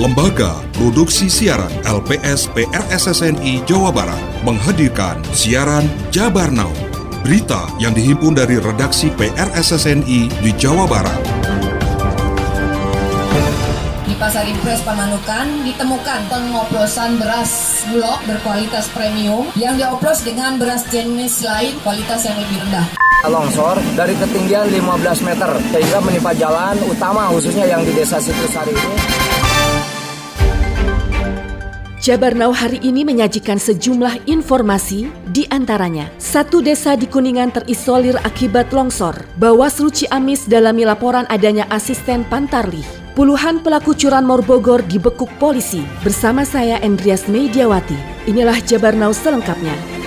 Lembaga Produksi Siaran LPS PRSSNI Jawa Barat menghadirkan siaran Jabar Now. Berita yang dihimpun dari redaksi PRSSNI di Jawa Barat. Di Pasar Impres Pamanukan ditemukan pengoplosan beras bulog berkualitas premium yang dioplos dengan beras jenis lain kualitas yang lebih rendah longsor dari ketinggian 15 meter sehingga menimpa jalan utama khususnya yang di desa Situsari ini. Jabar Now hari ini menyajikan sejumlah informasi di antaranya. Satu desa di Kuningan terisolir akibat longsor. Bawaslu Ciamis dalami laporan adanya asisten Pantarlih. Puluhan pelaku curanmor Bogor dibekuk polisi. Bersama saya Andreas Mediawati. Inilah Jabar Now selengkapnya.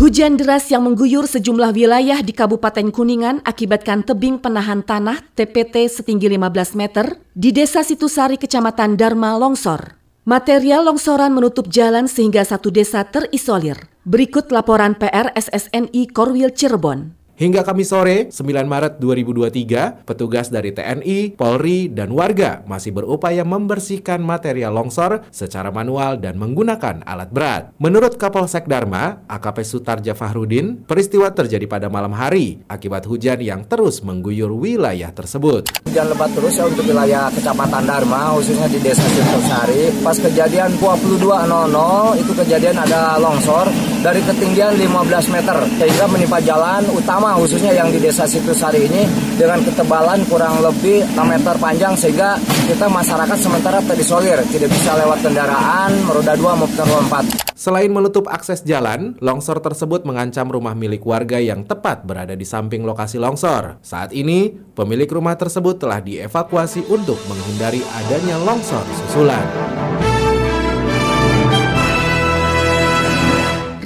Hujan deras yang mengguyur sejumlah wilayah di Kabupaten Kuningan akibatkan tebing penahan tanah TPT setinggi 15 meter di Desa Situsari, Kecamatan Dharma longsor. Material longsoran menutup jalan sehingga satu desa terisolir. Berikut laporan PR SSNI Korwil Cirebon. Hingga Kamis sore, 9 Maret 2023, petugas dari TNI, Polri, dan warga masih berupaya membersihkan material longsor secara manual dan menggunakan alat berat. Menurut Kapolsek Dharma, AKP Sutarja Fahrudin, peristiwa terjadi pada malam hari akibat hujan yang terus mengguyur wilayah tersebut. Hujan lebat terus ya untuk wilayah Kecamatan Dharma, khususnya di Desa Sari. Pas kejadian 22.00 itu kejadian ada longsor dari ketinggian 15 meter sehingga menimpa jalan utama khususnya yang di desa Situsari ini dengan ketebalan kurang lebih 6 meter panjang sehingga kita masyarakat sementara terisolir tidak bisa lewat kendaraan roda 2 maupun roda 4. Selain menutup akses jalan, longsor tersebut mengancam rumah milik warga yang tepat berada di samping lokasi longsor. Saat ini, pemilik rumah tersebut telah dievakuasi untuk menghindari adanya longsor susulan.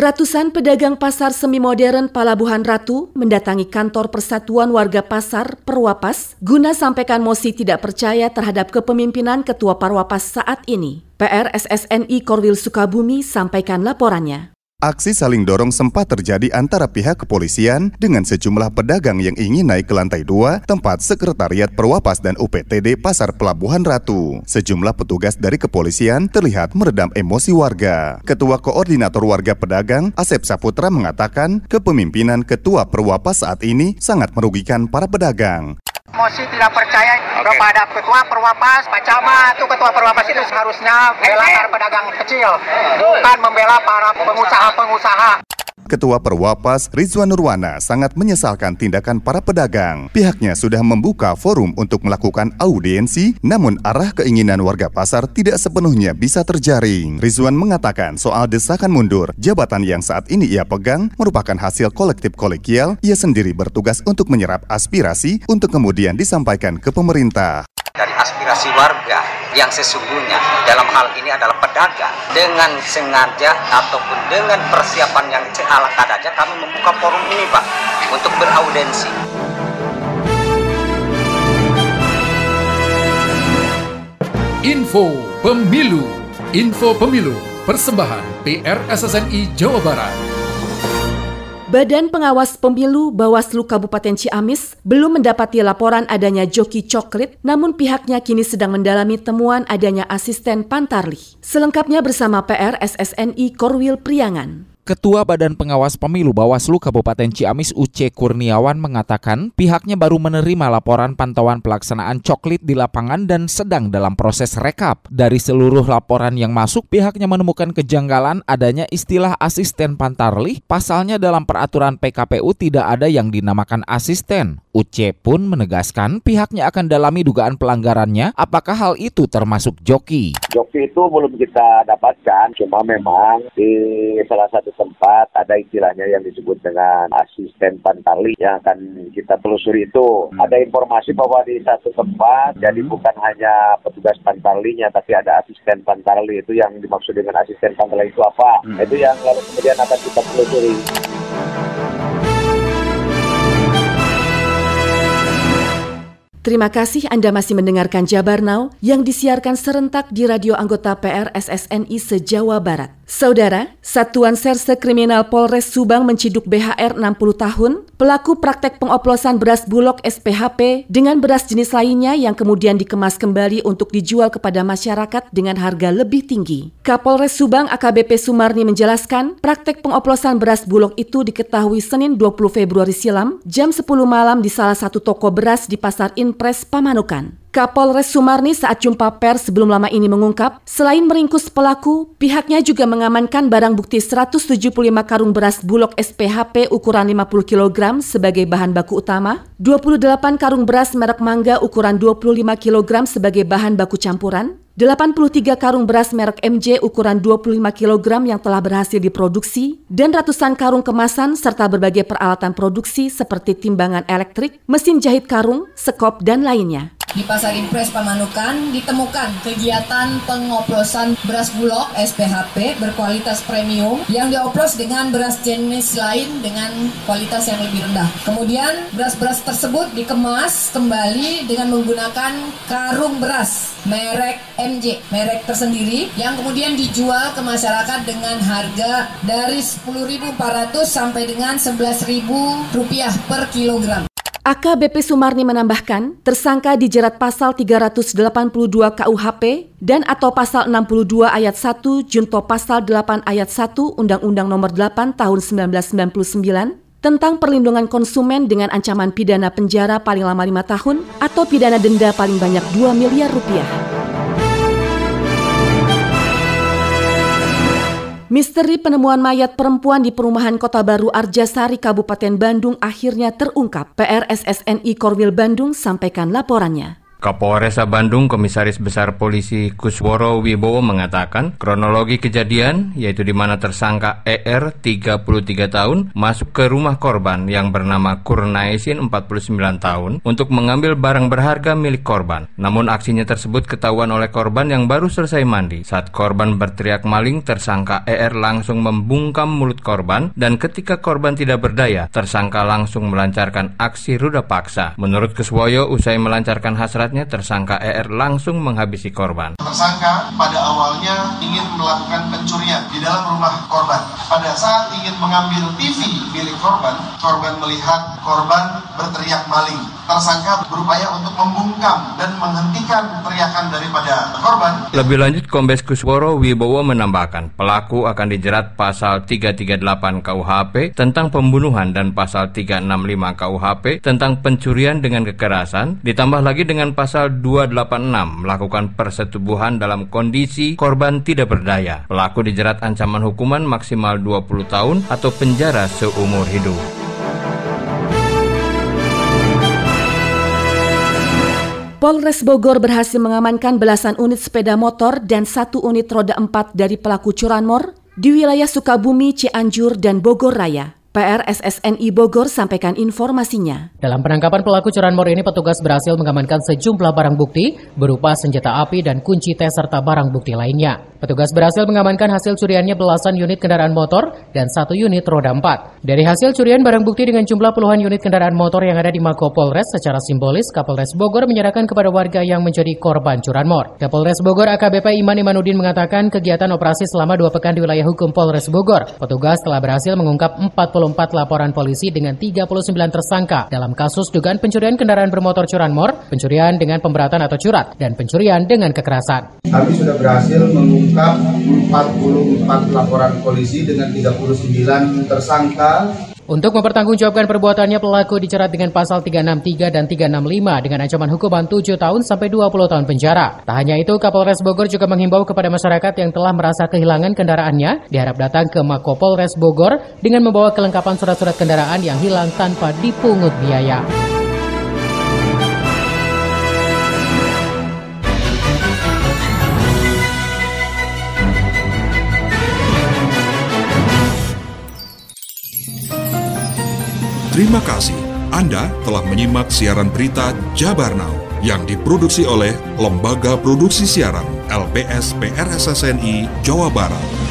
Ratusan pedagang pasar semi modern Palabuhan Ratu mendatangi kantor Persatuan Warga Pasar Perwapas guna sampaikan mosi tidak percaya terhadap kepemimpinan Ketua Parwapas saat ini. PR SSNI Korwil Sukabumi sampaikan laporannya. Aksi saling dorong sempat terjadi antara pihak kepolisian dengan sejumlah pedagang yang ingin naik ke lantai dua tempat Sekretariat Perwapas dan UPTD Pasar Pelabuhan Ratu. Sejumlah petugas dari kepolisian terlihat meredam emosi warga. Ketua Koordinator Warga Pedagang, Asep Saputra mengatakan kepemimpinan Ketua Perwapas saat ini sangat merugikan para pedagang. Mosi tidak percaya okay. kepada ketua perwapas Pak Camat itu ketua perwapas itu seharusnya membela para pedagang kecil. Bukan membela para pengusaha-pengusaha Ketua Perwapas Rizwan Nurwana sangat menyesalkan tindakan para pedagang. Pihaknya sudah membuka forum untuk melakukan audiensi, namun arah keinginan warga pasar tidak sepenuhnya bisa terjaring. Rizwan mengatakan soal desakan mundur, jabatan yang saat ini ia pegang merupakan hasil kolektif kolegial, ia sendiri bertugas untuk menyerap aspirasi untuk kemudian disampaikan ke pemerintah dari aspirasi warga yang sesungguhnya dalam hal ini adalah pedagang. Dengan sengaja ataupun dengan persiapan yang ala kadarnya kami membuka forum ini Pak untuk beraudensi. Info Pemilu. Info Pemilu. Persembahan PR SSNI Jawa Barat Badan Pengawas Pemilu Bawaslu Kabupaten Ciamis belum mendapati laporan adanya joki coklit, namun pihaknya kini sedang mendalami temuan adanya asisten Pantarli. Selengkapnya bersama PR SSNI Korwil Priangan. Ketua Badan Pengawas Pemilu Bawaslu Kabupaten Ciamis Uce Kurniawan mengatakan pihaknya baru menerima laporan pantauan pelaksanaan coklit di lapangan dan sedang dalam proses rekap. Dari seluruh laporan yang masuk, pihaknya menemukan kejanggalan adanya istilah asisten pantarlih. Pasalnya dalam peraturan PKPU tidak ada yang dinamakan asisten. Uce pun menegaskan pihaknya akan dalami dugaan pelanggarannya apakah hal itu termasuk joki. Joki itu belum kita dapatkan, cuma memang di salah satu tempat ada istilahnya yang disebut dengan asisten pantali yang akan kita telusuri itu. Hmm. Ada informasi bahwa di satu tempat, hmm. jadi bukan hanya petugas pantalinya, tapi ada asisten pantali itu yang dimaksud dengan asisten pantali itu apa? Hmm. Itu yang lalu kemudian akan kita telusuri. Terima kasih Anda masih mendengarkan Jabar Now yang disiarkan serentak di radio anggota PR SSNI se-Jawa Barat. Saudara, Satuan Serse Kriminal Polres Subang menciduk BHR 60 tahun, pelaku praktek pengoplosan beras bulog SPHP dengan beras jenis lainnya yang kemudian dikemas kembali untuk dijual kepada masyarakat dengan harga lebih tinggi. Kapolres Subang AKBP Sumarni menjelaskan, praktek pengoplosan beras bulog itu diketahui Senin 20 Februari silam jam 10 malam di salah satu toko beras di Pasar Inpres Pamanukan. Kapolres Sumarni saat jumpa pers sebelum lama ini mengungkap, selain meringkus pelaku, pihaknya juga mengamankan barang bukti 175 karung beras bulog SPHP ukuran 50 kg sebagai bahan baku utama, 28 karung beras merek mangga ukuran 25 kg sebagai bahan baku campuran, 83 karung beras merek MJ ukuran 25 kg yang telah berhasil diproduksi, dan ratusan karung kemasan serta berbagai peralatan produksi seperti timbangan elektrik, mesin jahit karung, sekop, dan lainnya. Di Pasar Impres Pamanukan ditemukan kegiatan pengoplosan beras bulog SPHP berkualitas premium yang dioplos dengan beras jenis lain dengan kualitas yang lebih rendah. Kemudian beras-beras tersebut dikemas kembali dengan menggunakan karung beras merek MJ, merek tersendiri yang kemudian dijual ke masyarakat dengan harga dari 10.400 sampai dengan 11.000 rupiah per kilogram. AKBP Sumarni menambahkan, tersangka dijerat pasal 382 KUHP dan atau pasal 62 ayat 1 junto pasal 8 ayat 1 Undang-Undang Nomor 8 Tahun 1999 tentang perlindungan konsumen dengan ancaman pidana penjara paling lama 5 tahun atau pidana denda paling banyak 2 miliar rupiah. Misteri penemuan mayat perempuan di perumahan Kota Baru Arjasari, Kabupaten Bandung akhirnya terungkap. PRSSNI Korwil Bandung sampaikan laporannya. Kapolres Bandung Komisaris Besar Polisi Kusworo Wibowo mengatakan kronologi kejadian yaitu di mana tersangka ER 33 tahun masuk ke rumah korban yang bernama Kurnaisin 49 tahun untuk mengambil barang berharga milik korban. Namun aksinya tersebut ketahuan oleh korban yang baru selesai mandi. Saat korban berteriak maling, tersangka ER langsung membungkam mulut korban dan ketika korban tidak berdaya, tersangka langsung melancarkan aksi ruda paksa. Menurut Kuswoyo, usai melancarkan hasrat Akibatnya tersangka ER langsung menghabisi korban. Tersangka pada awalnya ingin melakukan pencurian di dalam rumah korban. Pada saat ingin mengambil TV milik korban, korban melihat korban berteriak maling. Tersangka berupaya untuk membungkam dan menghentikan teriakan daripada korban. Lebih lanjut, Kombes Kusworo Wibowo menambahkan, pelaku akan dijerat pasal 338 KUHP tentang pembunuhan dan pasal 365 KUHP tentang pencurian dengan kekerasan, ditambah lagi dengan pasal 286 melakukan persetubuhan dalam kondisi korban tidak berdaya. Pelaku dijerat ancaman hukuman maksimal 20 tahun atau penjara seumur hidup. Polres Bogor berhasil mengamankan belasan unit sepeda motor dan satu unit roda empat dari pelaku curanmor di wilayah Sukabumi, Cianjur, dan Bogor Raya. PRSSNI Bogor sampaikan informasinya. Dalam penangkapan pelaku curanmor ini petugas berhasil mengamankan sejumlah barang bukti berupa senjata api dan kunci tes serta barang bukti lainnya. Petugas berhasil mengamankan hasil curiannya belasan unit kendaraan motor dan satu unit roda empat. Dari hasil curian barang bukti dengan jumlah puluhan unit kendaraan motor yang ada di Mako Polres secara simbolis, Kapolres Bogor menyerahkan kepada warga yang menjadi korban curanmor. Kapolres Bogor AKBP Iman Imanudin mengatakan kegiatan operasi selama dua pekan di wilayah hukum Polres Bogor. Petugas telah berhasil mengungkap 40 24 laporan polisi dengan 39 tersangka dalam kasus dugaan pencurian kendaraan bermotor curanmor, pencurian dengan pemberatan atau curat, dan pencurian dengan kekerasan. Kami sudah berhasil mengungkap 44 laporan polisi dengan 39 tersangka untuk mempertanggungjawabkan perbuatannya, pelaku dicerat dengan pasal 363 dan 365 dengan ancaman hukuman 7 tahun sampai 20 tahun penjara. Tak hanya itu, Kapolres Bogor juga menghimbau kepada masyarakat yang telah merasa kehilangan kendaraannya diharap datang ke Mako Polres Bogor dengan membawa kelengkapan surat-surat kendaraan yang hilang tanpa dipungut biaya. Terima kasih Anda telah menyimak siaran berita Jabar Now yang diproduksi oleh Lembaga Produksi Siaran LPS PRSSNI Jawa Barat.